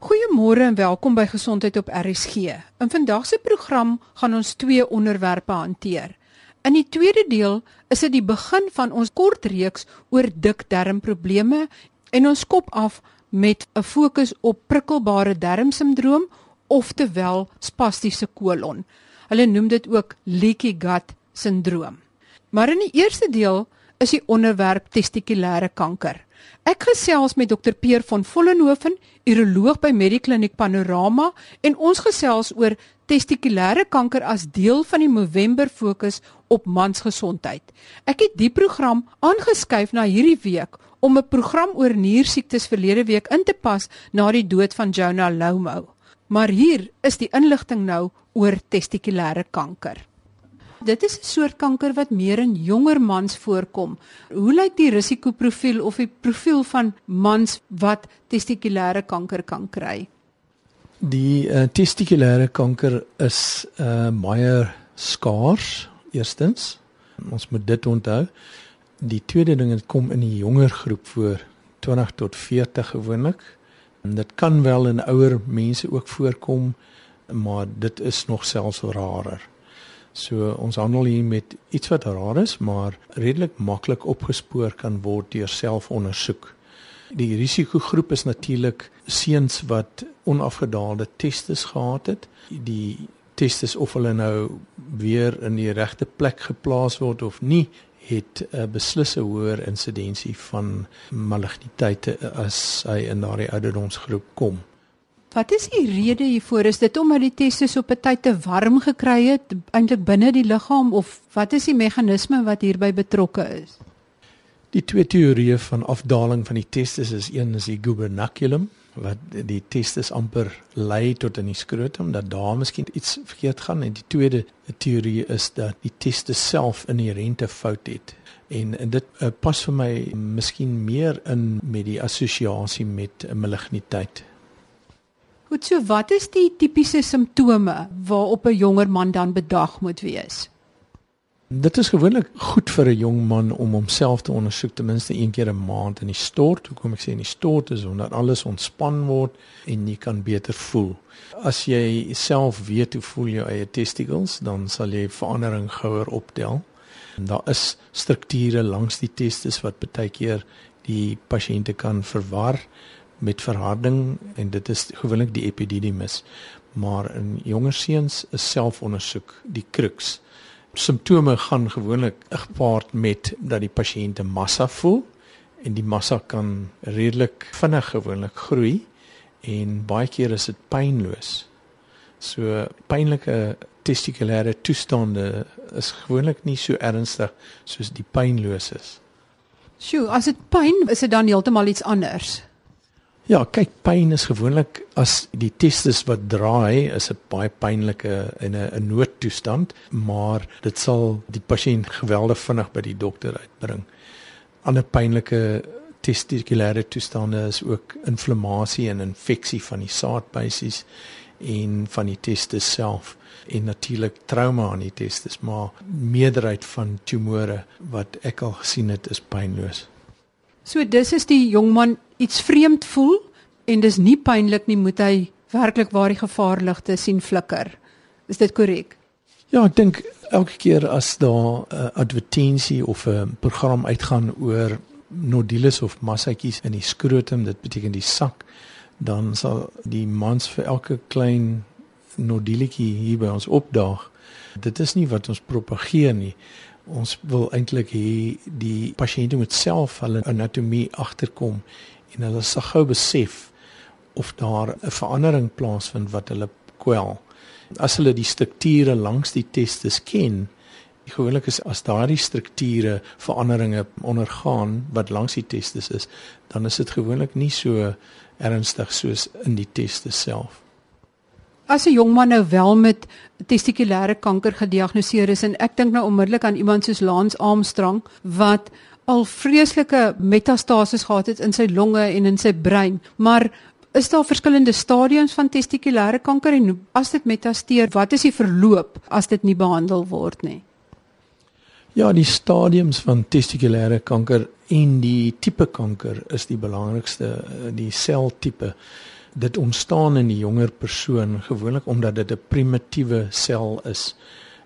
Goeiemôre en welkom by Gesondheid op RSG. In vandag se program gaan ons twee onderwerpe hanteer. In die tweede deel is dit die begin van ons kort reeks oor dikdarmprobleme en ons kop af met 'n fokus op prikkelbare darmsindroom oftewel spastiese kolon. Hulle noem dit ook leaky gut sindroom. Maar in die eerste deel is die onderwerp testikulêre kanker. Ek gesels met dokter Peer van Vollenhoven, uroloog by Medikliniek Panorama en ons gesels oor testikulêre kanker as deel van die November fokus op mansgesondheid. Ek het die program aangeskuif na hierdie week om 'n program oor niersiektes verlede week in te pas na die dood van Jonah Lomo. Maar hier is die inligting nou oor testikulêre kanker. Dit is 'n soort kanker wat meer in jonger mans voorkom. Hoe lyk die risikoprofiel of die profiel van mans wat testikulêre kanker kan kry? Die uh, testikulêre kanker is uh, baie skaars. Eerstens, ons moet dit onthou. Die tweede ding is kom in die jonger groep voor, 20 tot 40 gewoonlik. En dit kan wel in ouer mense ook voorkom, maar dit is nog selfs rarer. So ons handel hier met iets wat raar is, maar redelik maklik opgespoor kan word deur selfondersoek. Die risikogroep is natuurlik seuns wat onafgedaalde testes gehad het. Die testes of hulle nou weer in die regte plek geplaas word of nie, het 'n beslisse hoër insidensie van maligniteite as hy in daardie ouderdomsgroep kom. Wat is die rede hiervoor? Is dit omdat die testes op 'n tyd te warm gekry het, eintlik binne die liggaam of wat is die meganisme wat hierby betrokke is? Die twee teorieë van afdaling van die testes is een is die gubernaculum wat die testes amper lei tot in die skrotum dat daar miskien iets verkeerd gaan en die tweede teorie is dat die testes self inherente fout het. En, en dit uh, pas vir my miskien meer in met die assosiasie met 'n maligniteit. Goed, so wat is die tipiese simptome waarop 'n jonger man dan bedag moet wees? Dit is gewoonlik goed vir 'n jong man om homself te ondersoek ten minste een keer 'n maand in die stort. Hoekom ek sê in die stort is omdat alles ontspan word en jy kan beter voel. As jy self weet hoe voel jou eie testicles, dan sal jy verandering gouer optel. En daar is strukture langs die testis wat baie keer die pasiënte kan verwar met verharding en dit is gewoonlik die epididymis. Maar in jonger seuns is selfondersoek die kruks. Simptome gaan gewoonlik gepaard met dat die pasiënt 'n massa voel en die massa kan redelik vinnig gewoonlik groei en baie keer is dit pynloos. So pynlike testikulêre toestande is gewoonlik nie so ernstig soos die pynloos is. Sjoe, as dit pyn is dit dan heeltemal iets anders. Ja, kyk, pyn is gewoonlik as die testis wat draai, is 'n baie pynlike en 'n 'n noodtoestand, maar dit sal die pasiënt geweldig vinnig by die dokter uitbring. Ander pynlike testikulêre toestande is ook inflammasie en infeksie van die saadbuisies en van die testis self en natuurlik trauma aan die testis, maar meerderheid van tumore wat ek al gesien het is pynloos. So dis is die jong man iets vreemd voel en dis nie pynlik nie, moet hy werklik waar die gevaarligte sien flikker. Is dit korrek? Ja, ek dink elke keer as daar 'n uh, advertensie of 'n uh, program uitgaan oor nodules of massatjies in die skrotum, dit beteken die sak, dan sal die mans vir elke klein noduletjie hier by ons opdaag. Dit is nie wat ons propageer nie. Ons wil eintlik hê die pasiënte moet self hulle anatomie agterkom en hulle sal gou besef of daar 'n verandering plaasvind wat hulle kwel. As hulle die strukture langs die testes ken, gewoonlik is as daardie strukture veranderinge ondergaan wat langs die testes is, dan is dit gewoonlik nie so ernstig soos in die testes self. As 'n jong man nou wel met testikulêre kanker gediagnoseer is en ek dink nou onmiddellik aan iemand soos Lance Armstrong wat al vreeslike metastases gehad het in sy longe en in sy brein, maar is daar verskillende stadiums van testikulêre kanker en as dit metasteer, wat is die verloop as dit nie behandel word nie? Ja, die stadiums van testikulêre kanker en die tipe kanker is die belangrikste, die seltipe Dit ontstaan in die jonger persoon gewoonlik omdat dit 'n primitiewe sel is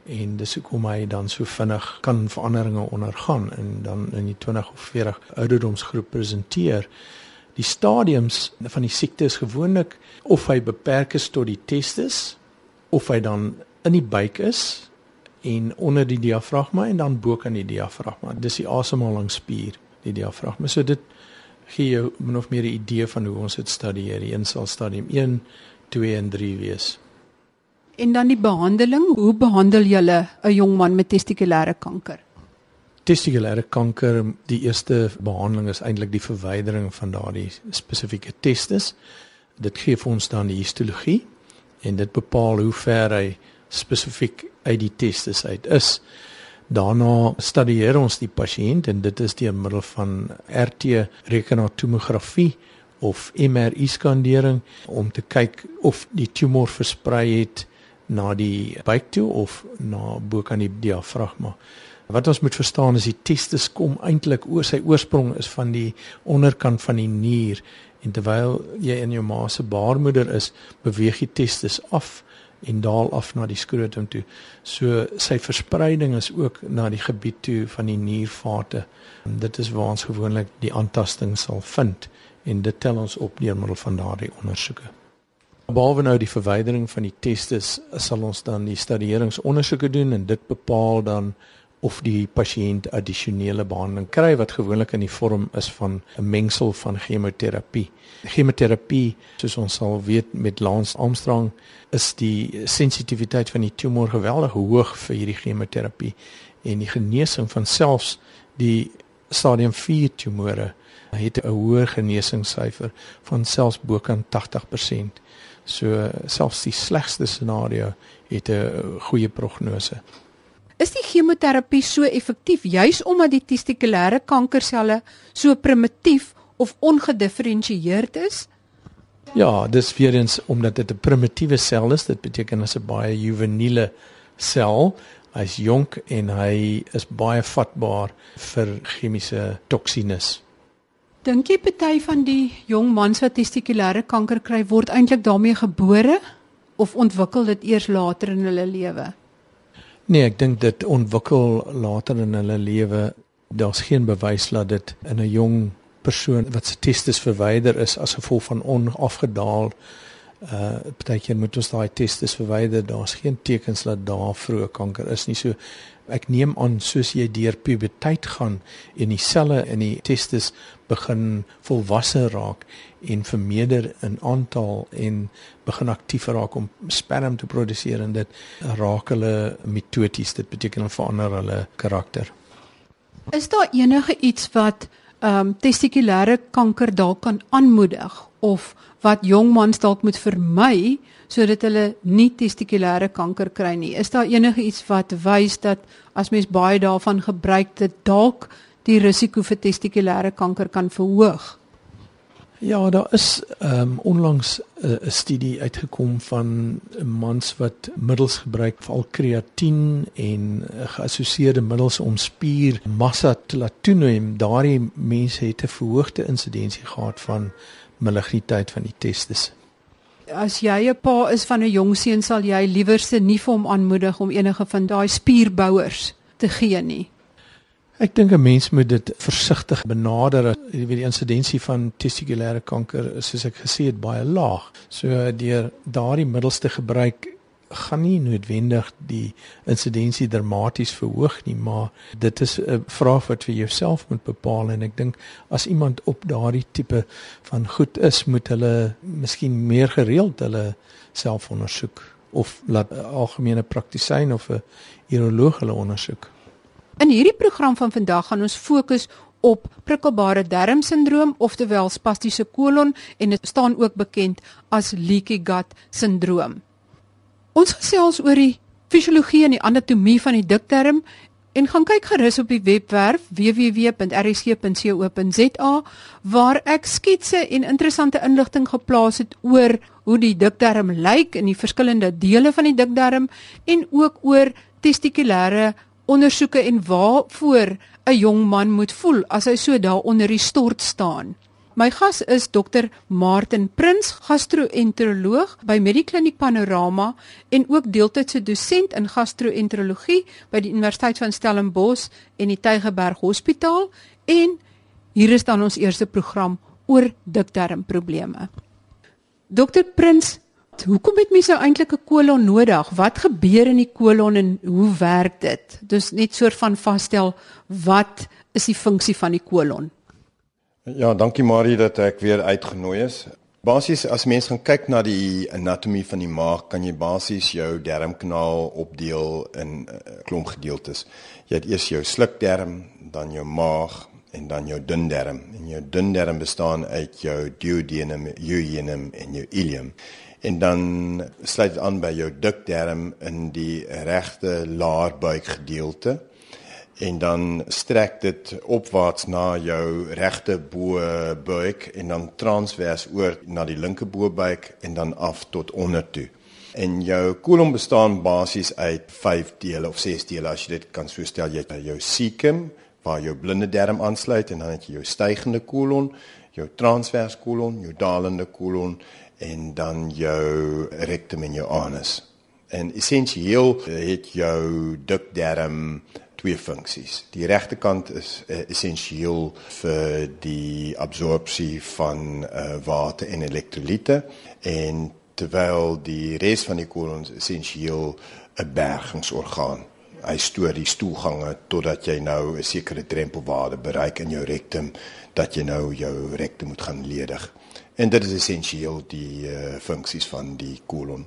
en dis hoekom hy dan so vinnig kan veranderinge ondergaan en dan in die 20 of 40 ouderdomsgroep presenteer. Die stadiums van die siekte is gewoonlik of hy beperk is tot die testis of hy dan in die buik is en onder die diafragma en dan bo kan die diafragma. Dis die asemhalingsspier, die diafragma. So dit gee jou min of meer 'n idee van hoe ons dit studieer. Die een sal stadium 1, 2 en 3 wees. En dan die behandeling, hoe behandel julle 'n jong man met testikulêre kanker? Testikulêre kanker, die eerste behandeling is eintlik die verwydering van daardie spesifieke testis. Dit gee vir ons dan die histologie en dit bepaal hoe ver hy spesifiek uit die testis uit is. Daarna studieer ons die pasiënt en dit is deur middel van RT rekenaartomografie of MRI skandering om te kyk of die tumor versprei het na die buik toe of na bo kan die diafragma. Wat ons moet verstaan is die testis kom eintlik oor sy oorsprong is van die onderkant van die nier en terwyl jy in jou ma se baarmoeder is, beweeg die testis af en daal af na die skrotum toe. So sy verspreiding is ook na die gebied toe van die niervate. En dit is waar ons gewoonlik die aantasting sal vind en dit tel ons op deur middel van daardie ondersoeke. Behalwe nou die verwydering van die testes, sal ons dan die stadieringsondersoeke doen en dit bepaal dan of die pasiënt addisionele behandeling kry wat gewoonlik in die vorm is van 'n mengsel van chemoterapie. Chemoterapie, soos ons sal weet met Lance Armstrong, is die sensitiwiteit van die tumor geweldig hoog vir hierdie chemoterapie en die genesing van selfs die stadium 4 tumore het 'n hoë genesingssyfer van selfs bokant 80%. So selfs die slegste scenario het 'n goeie prognose. Is die chemoterapie so effektief juis omdat die testikulêre kankerselle so primitief of ongedifferensieerd is? Ja, dis weer eens omdat dit 'n primitiewe sel is, dit beteken as 'n baie juveniele sel. Hy's jonk en hy is baie vatbaar vir chemiese toksines. Dink jy party van die jong mans wat testikulêre kanker kry word eintlik daarmee gebore of ontwikkel dit eers later in hulle lewe? Nee, ek dink dit ontwikkel later in hulle lewe. Daar's geen bewys dat dit in 'n jong persoon wat se testis verwyder is as gevolg van onafgedaal uh partykeer moet ons daai testis verwyder. Daar's geen tekens dat daar vroeë kanker is nie. So ek neem aan soos jy deur puberteit gaan en die selle in die testis begin volwasse raak en vermeerder in aantal en begin aktief raak om sperm te produseer en dit raak hulle mitoties dit beteken hulle verander hulle karakter. Is daar enige iets wat ehm um, testikulêre kanker dalk kan aanmoedig of wat jong mans dalk moet vermy sodat hulle nie testikulêre kanker kry nie? Is daar enige iets wat wys dat as mens baie daarvan gebruik dit dalk die risiko vir testikulêre kanker kan verhoog? Ja, daar is ehm um, onlangs 'n uh, studie uitgekom van mans wat middels gebruik veral kreatien en uh, geassosieerde middels om spiermassa te laat toeneem. Daardie mense het 'n verhoogde insidensie gehad van maligniteit van die testis. As jy 'n pa is van 'n jong seun, sal jy liewerste nie vir hom aanmoedig om enige van daai spierbouers te gee nie. Ek dink 'n mens moet dit versigtig benader. Jy weet die insidensie van testikulêre kanker is soos ek gesê het baie laag. So deur daardie middels te gebruik gaan nie noodwendig die insidensie dramaties verhoog nie, maar dit is 'n vraag wat vir jouself moet bepaal en ek dink as iemand op daardie tipe van goed is, moet hulle miskien meer gereeld hulle self ondersoek of laat 'n algemene praktisyn of 'n uroloog hulle ondersoek. In hierdie program van vandag gaan ons fokus op prikkelbare darmsindroom oftewel spastiese kolon en dit staan ook bekend as leaky gut sindroom. Ons gesels oor die fisiologie en die anatomie van die dikdarm en gaan kyk gerus op die webwerf www.rsg.co.za waar ek sketse en interessante inligting geplaas het oor hoe die dikdarm lyk in die verskillende dele van die dikdarm en ook oor testikulêre ondersoeke en waarvoor 'n jong man moet voel as hy so daar onder die stort staan. My gas is dokter Martin Prins, gastro-enteroloog by Medikliniek Panorama en ook deeltydse dosent in gastro-enterologie by die Universiteit van Stellenbosch en die Tygerberg Hospitaal en hier is dan ons eerste program oor dikdarmprobleme. Dokter Prins, hoekom het mens nou eintlik 'n kolon nodig? Wat gebeur in die kolon en hoe werk dit? Dus net soort van vasstel wat is die funksie van die kolon? Ja, dankie Marie dat ek weer uitgenooi is. Basies as mens gaan kyk na die anatomie van die maag, kan jy basies jou darmkanaal opdeel in eh, klomp gedeeltes. Jy het eers jou slukdarm, dan jou maag en dan jou dun darm. En jou dun darm bestaan uit jou duodenum, jejunum en jou ileum. En dan sluit dit aan by jou dik darm in die regte laarbuik gedeelte en dan strek dit opwaarts na jou regte bo-buik en dan transvers oor na die linker bo-buik en dan af tot onder toe. En jou kolon bestaan basies uit 5 dele of 6 dele as jy dit kan so stel jy het jou cecum waar jou blinde darm aansluit en dan het jy jou stygende kolon, jou transvers kolon, jou dalende kolon en dan jou rectum en jou anus. En essensieel het jou dik darm twee funksies. Die regterkant is uh, essensieel vir die absorpsie van uh, water en elektrolyte en terwyl die res van die kolon essensieel 'n bergingsorgaan. Hy stoor die stoelgange totdat jy nou 'n sekere drempelwaarde bereik in jou rektum dat jy nou jou rektum moet gaan ledig. En dit is essensieel die uh, funksies van die kolon.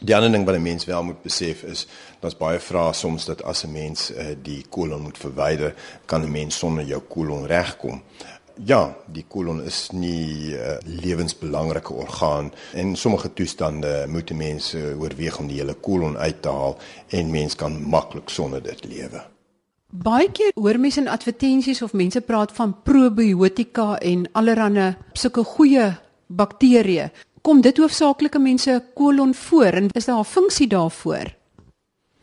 Die ander ding wat 'n mens wel moet besef is, daar's baie vrae soms dat as 'n mens uh, die kolon moet verwyder, kan 'n mens sonder jou kolon regkom. Ja, die kolon is nie 'n uh, eh, lewensbelangrike orgaan en sommige toestande moet 'n mens uh, oorweeg om die hele kolon uit te haal en mens kan maklik sonder dit lewe. Baie keer hoor mense in advertensies of mense praat van probiotika en allerlei sulke goeie bakterieë kom dit hoofsaaklik in mense kolon voor en is daar 'n funksie daarvoor?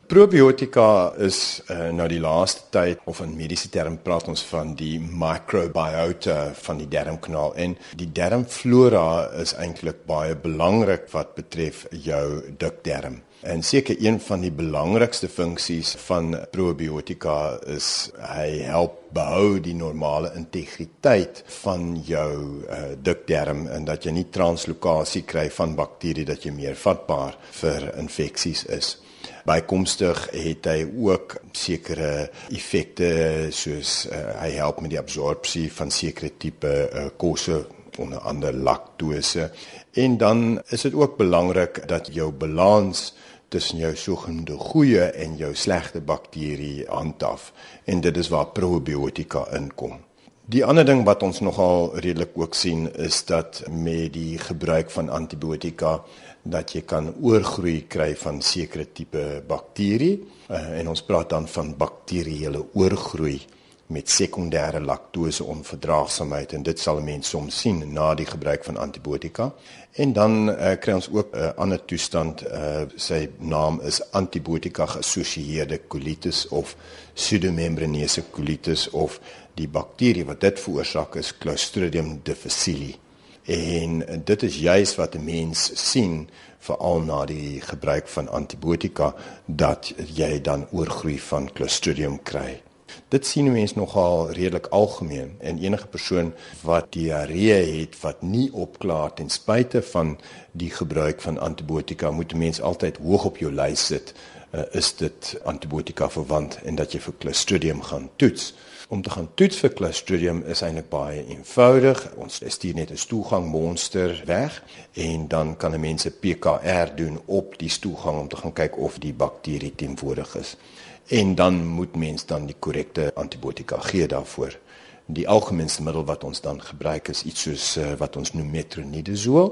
Probiotika is uh, nou die laaste tyd of in mediese term praat ons van die microbiota van die darmkanaal en die darmflora is eintlik baie belangrik wat betref jou dikdarm. En seker een van die belangrikste funksies van probiotika is hy help behou die normale integriteit van jou uh, dikdarm en dat jy nie translokasie kry van bakterieë dat jy meer vatbaar vir infeksies is. Bykomstig het hy ook sekere effekte soos uh, hy help met die absorpsie van sekere tipe uh, kosse onder andere laktose en dan is dit ook belangrik dat jou balans tussen jou sogenaamde goeie en jou slegte bakterie handhaf en dit is waar probiotika inkom. Die ander ding wat ons nogal redelik ook sien is dat met die gebruik van antibiotika dat jy kan oorgroei kry van sekere tipe bakterie. Uh, en ons praat dan van bakterieële oorgroei met sekondêre laktose onverdraagsaamheid en dit sal mense soms sien na die gebruik van antibiotika. En dan uh, kry ons ook 'n uh, ander toestand, uh, sy naam is antibiotika geassosieerde kolitis of pseudomembraneuze kolitis of die bakterie wat dit veroorsaak is Clostridium difficile. En dit is juis wat 'n mens sien veral na die gebruik van antibiotika dat jy dan oorgroei van Clostridium kry. Dit sien mense nogal redelik algemeen en enige persoon wat diarree het wat nie opklaar ten spyte van die gebruik van antibiotika moet mense altyd hoog op jou lys sit uh, is dit antibiotika verwant en dat jy vir Clostridium gaan toets. Om te gaan toets vir Clostridium is eintlik baie eenvoudig. Ons stuur net 'n stoelgang monster weg en dan kan 'n mens 'n PCR doen op die stoelgang om te gaan kyk of die bakterie teenwoordig is en dan moet mens dan die korrekte antibiotika gee daarvoor. Die algemeenste middel wat ons dan gebruik is iets soos uh, wat ons noem metronidazole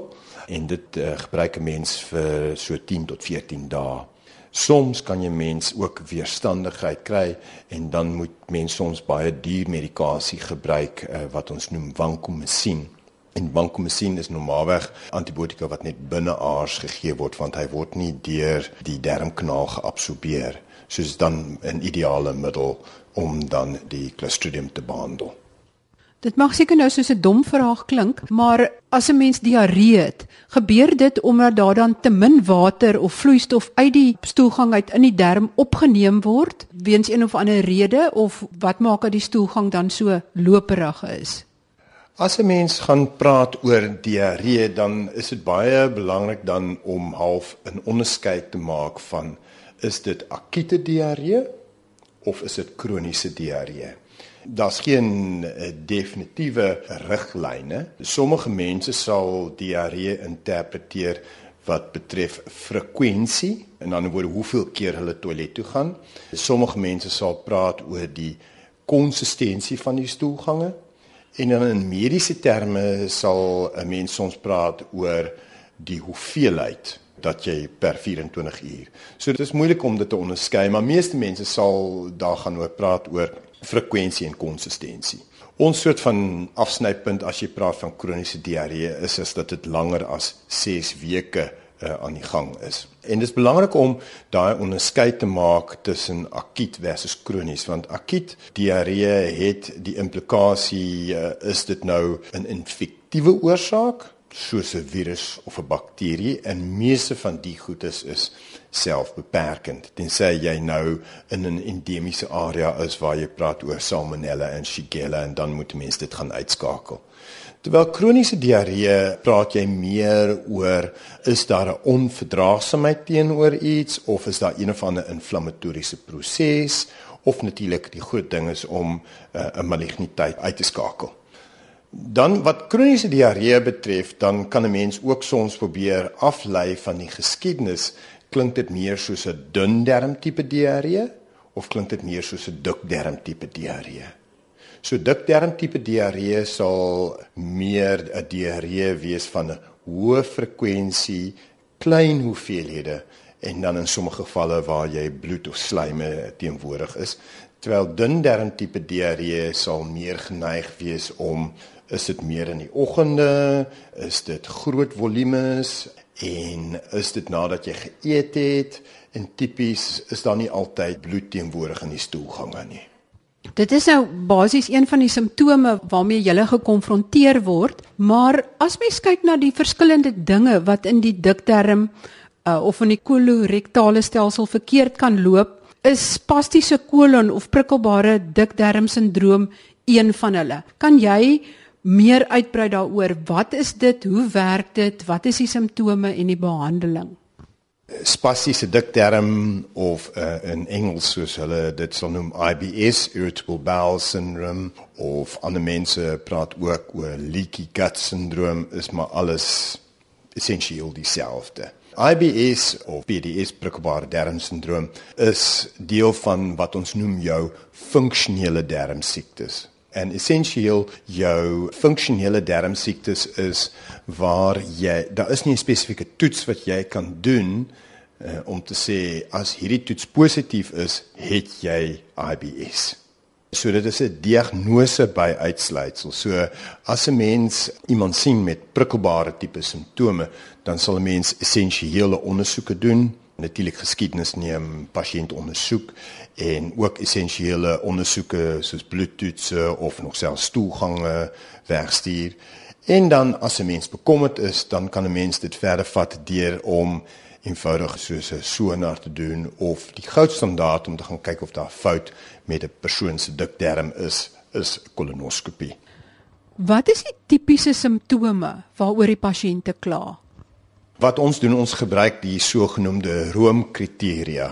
en dit uh, gebruik 'n mens vir so 10 tot 14 dae. Soms kan jy mens ook weerstandigheid kry en dan moet mens soms baie duur medikasie gebruik uh, wat ons noem vancomycin. En vancomycin is normaalweg antibiotika wat net binne aars gegee word want hy word nie deur die darmkanaal geabsorbeer soos dan 'n ideale middel om dan die Clostridium te behandel. Dit mag seker nou soos 'n dom vraag klink, maar as 'n mens diarree het, gebeur dit omdat daar dan te min water of vloeistof uit die stoelgang uit in die darm opgeneem word weens een of ander rede of wat maak dat die stoelgang dan so loperig is? As 'n mens gaan praat oor diarree, dan is dit baie belangrik dan om half 'n onderskeid te maak van is dit akute diarree of is dit kroniese diarree? Daar's geen uh, definitiewe riglyne. Sommige mense sal diarree interpreteer wat betref frekwensie, en dan word hoeveel keer hulle toilet toe gaan. Sommige mense sal praat oor die konsistensie van die stoelgange. En dan in mediese terme sal 'n mens soms praat oor die hoeveelheid dat jy per 24 uur. So dit is moeilik om dit te onderskei, maar meeste mense sal daar gaan oor praat oor frekwensie en konsistensie. Ons soort van afsnypunt as jy praat van kroniese diarree is is dat dit langer as 6 weke uh, aan die gang is. En dit is belangrik om daai onderskeid te maak tussen akuut versus kronies want akuut diarree het die implikasie uh, is dit nou 'n infektiewe oorsaak soos 'n virus of 'n bakterie en meeste van die goedes is selfbeperkend. Tensy jy nou in 'n endemiese area is waar jy praat oor salmonella en shigella en dan moet mense dit gaan uitskakel. Terwyl kroniese diarree praat jy meer oor is daar 'n onverdraagsaamheid teenoor iets of is daar een of ander inflammatoriese proses of natuurlik die groot ding is om uh, 'n maligniteit uit te skakel. Dan wat kroniese diarree betref, dan kan 'n mens ook soms probeer aflei van die geskiedenis klink dit meer soos 'n dun darm tipe diarree of klink dit meer soos 'n dik darm tipe diarree? So dik darm tipe diarree sal meer 'n diarree wees van 'n hoë frekwensie, klein hoeveelhede en dan in sommige gevalle waar jy bloed of slijme teenwoordig is, terwyl dun darm tipe diarree sal meer geneig wees om is dit meer in die oggende, is dit groot volumes En is dit nadat jy geëet het en tipies is daar nie altyd bloed teenwoordig in die stoelgange nie. Dit is nou basies een van die simptome waarmee jy gekonfronteer word, maar as mens kyk na die verskillende dinge wat in die dikterm uh, of in die kolorektale stelsel verkeerd kan loop, is spastiese kolon of prikkelbare diktermsindroom een van hulle. Kan jy meer uitbrei daaroor. Wat is dit? Hoe werk dit? Wat is die simptome en die behandeling? Spastiese dikterm of uh, in Engels soos hulle dit sal noem IBS, irritable bowel syndrome of ander mense praat ook oor leaky gut syndrome is maar alles essensieel dieselfde. IBS of PDS prikkelbare darmsindroom is deel van wat ons noem jou funksionele darmsiektes. En essensieel jou funksionele darmsiektes is waar jy daar is nie 'n spesifieke toets wat jy kan doen uh, om te sê as hierdie toets positief is, het jy IBS. So dit is 'n diagnose by uitsluitsel. So as 'n mens iemand sien met prikkelbare tipe simptome, dan sal 'n mens essensiële ondersoeke doen natuurlik geskiedenis neem, pasiënt ondersoek en ook essensiële ondersoeke soos bloedtoetse of nog selfs stoelgange wegstuur. En dan as 'n mens bekommerd is, dan kan 'n mens dit verder vat deur om eenvoudig soos 'n sonar te doen of die goudstandaard om te gaan kyk of daar fout met 'n persoon se dikdarm is, is kolonoskopie. Wat is die tipiese simptome waaroor die pasiënte kla? Wat ons doen, ons gebruik die sogenaamde roomkriteria.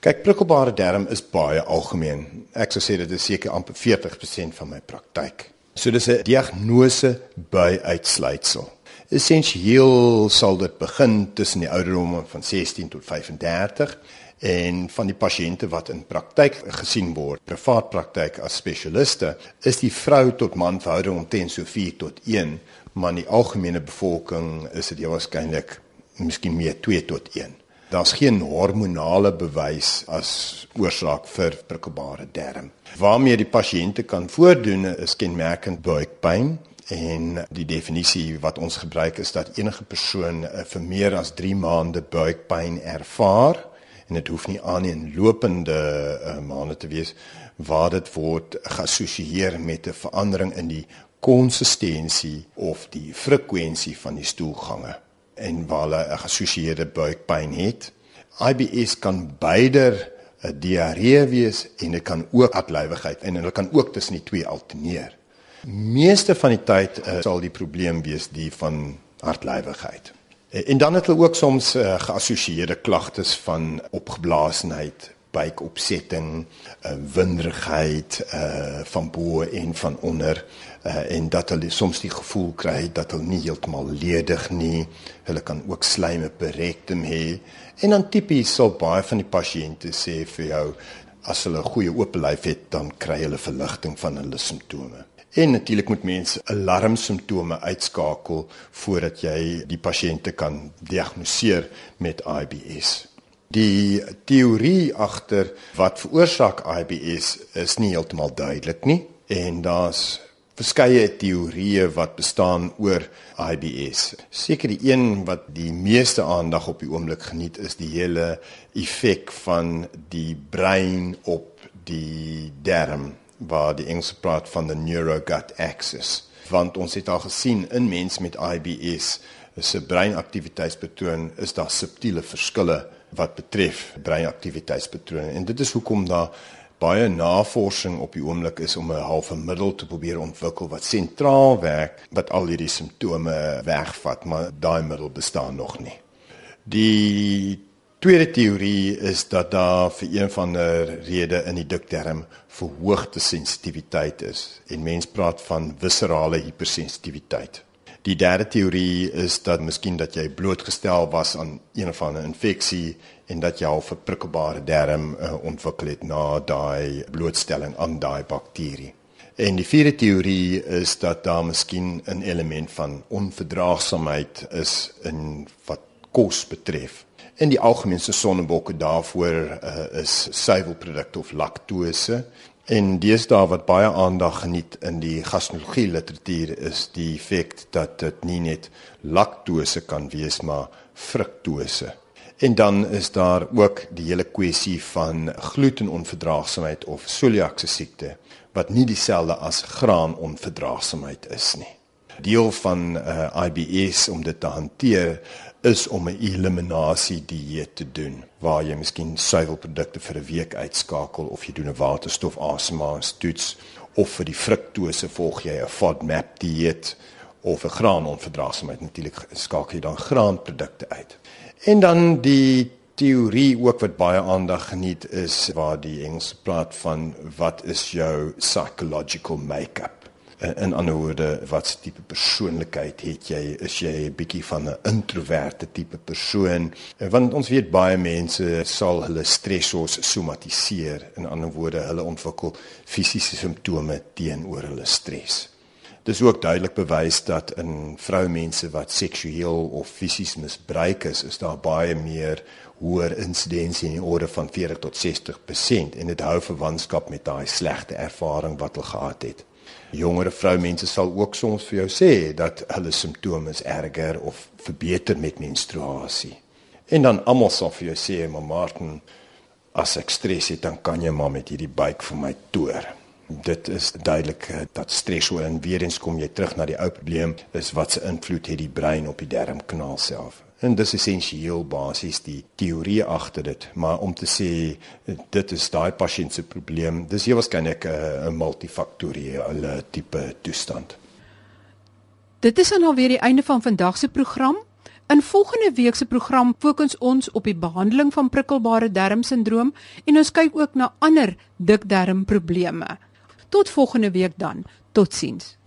Kyk, prikkelbare darm is baie algemeen. Ek sou sê dit is seker amper 40% van my praktyk. So dis 'n diagnose by uitsluitsel. Essensieel sal dit begin tussen die ouderdom van 16 tot 35 en van die pasiënte wat in praktyk gesien word, privaat praktyk as spesialiste, is die vrou tot man verhouding omtrent so 4 tot 1 maar in die algemene bevolking is dit waarskynlik miskien meer 2 tot 1. Daar's geen hormonale bewys as oorsaak vir prikkelbare darm. Waarmee die pasiënte kan voordoen is kenmerkend buikpyn en die definisie wat ons gebruik is dat enige persoon eh, vir meer as 3 maande buikpyn ervaar en dit hoef nie aan in lopende uh, maande te wees waar dit word geassosieer met 'n verandering in die konsistensie of die frekwensie van die stoelgange en waar hulle 'n geassosieerde buikpyn het. IBS kan beider 'n diarree wees en dit kan ook atlywigheid en hulle kan ook tussen die twee alterneer. Meeste van die tyd uh, sal die probleem wees die van hartlywigheid. En dan het hulle ook soms uh, geassosieerde klagtes van opgeblaasenheid, buikopsetting, uh, winderigheid uh, van bo en van onder uh, en dat hulle soms die gevoel kry dat hulle nie heeltemal ledig nie. Hulle kan ook slyme berektum hê. En dan tipies sal baie van die pasiënte sê vir jou as hulle 'n goeie oop lyf het, dan kry hulle verligting van hulle simptome. En natuurlik moet mense alarmsimptome uitskakel voordat jy die pasiënte kan diagnoseer met IBS. Die teorie agter wat veroorsaak IBS is nie heeltemal duidelik nie en daar's verskeie teorieë wat bestaan oor IBS. Seker die een wat die meeste aandag op die oomblik geniet is die hele effek van die brein op die darm waar die Engelse praat van the neurogut axis want ons het al gesien in mense met IBS se breinaktiwiteitspatroon is daar subtiele verskille wat betref breinaktiwiteitspatrone. En dit is hoekom daar baie navorsing op die oomblik is om 'n halfe middel te probeer ontwikkel wat sentraal werk wat al hierdie simptome wegvat maar daai middel bestaan nog nie. Die tweede teorie is dat daar vir een van die redes in die dikterm verhoogde sensitiwiteit is. En mense praat van viscerale hypersensitiwiteit. Die derde teorie is dat miskien dat jy blootgestel was aan een of ander infeksie en dat jy al 'n prikkelbare darm uh, ontwikkel het na daai blootstelling aan daai bakterie. En die vierde teorie is dat daar miskien 'n element van onverdraagsaamheid is in wat kos betref. In die algemeenste sonnebokke daarvoor uh, is suiwelprodukte of laktose en deesdae wat baie aandag geniet in die gastronomie literatuur is die feit dat dit nie net laktose kan wees maar fruktose. En dan is daar ook die hele kwessie van glutenonverdraagsaamheid of celiakse siekte wat nie dieselfde as graanonverdraagsaamheid is nie. Deel van uh, eh, IBS om dit te hanteer is om 'n eliminasie dieet te doen waar jy miskien suiwelprodukte vir 'n week uitskakel of jy doen 'n waterstof asemhalingstoets of vir die fruktose volg jy 'n FODMAP dieet of 'n graanonverdraagsaamheid natuurlik skakel jy dan graanprodukte uit. En dan die teorie ook wat baie aandag geniet is waar die Engels praat van wat is jou psychological make-up in ander woorde wat tipe persoonlikheid het jy? Is jy 'n bietjie van 'n introverte tipe persoon? Want ons weet baie mense sal hulle stressors somatiseer. In ander woorde hulle ontwikkel fisiese simptome teenoor hulle stres. Dis ook duidelik bewys dat in vroumense wat seksueel of fisies misbruik is, is daar baie meer hoër insidensie in orde van 40 tot 60% en dit hou verwantskap met daai slegte ervaring wat hulle gehad het. Jongere vroumense sal ook soms vir jou sê dat hulle simptome erger of verbeter met menstruasie. En dan almal sal vir jou sê, "Maar Martin, as ek stres het, dan kan jy maar met hierdie buik vir my toer." Dit is duidelik eh, dat stres hoor en weer eens kom jy terug na die ou probleem, is wat se invloed het die brein op die darmkanaal self. En dis essensieel basies die teorie agter dit, maar om te sê dit is daai pasiënt se probleem, dis hier waarskynlik 'n multifaktoriële tipe toestand. Dit is dan alweer die einde van vandag se program. In volgende week se program fokus ons op die behandeling van prikkelbare darmsindroom en ons kyk ook na ander dikdarmprobleme. Tot volgende week dan. Totsiens.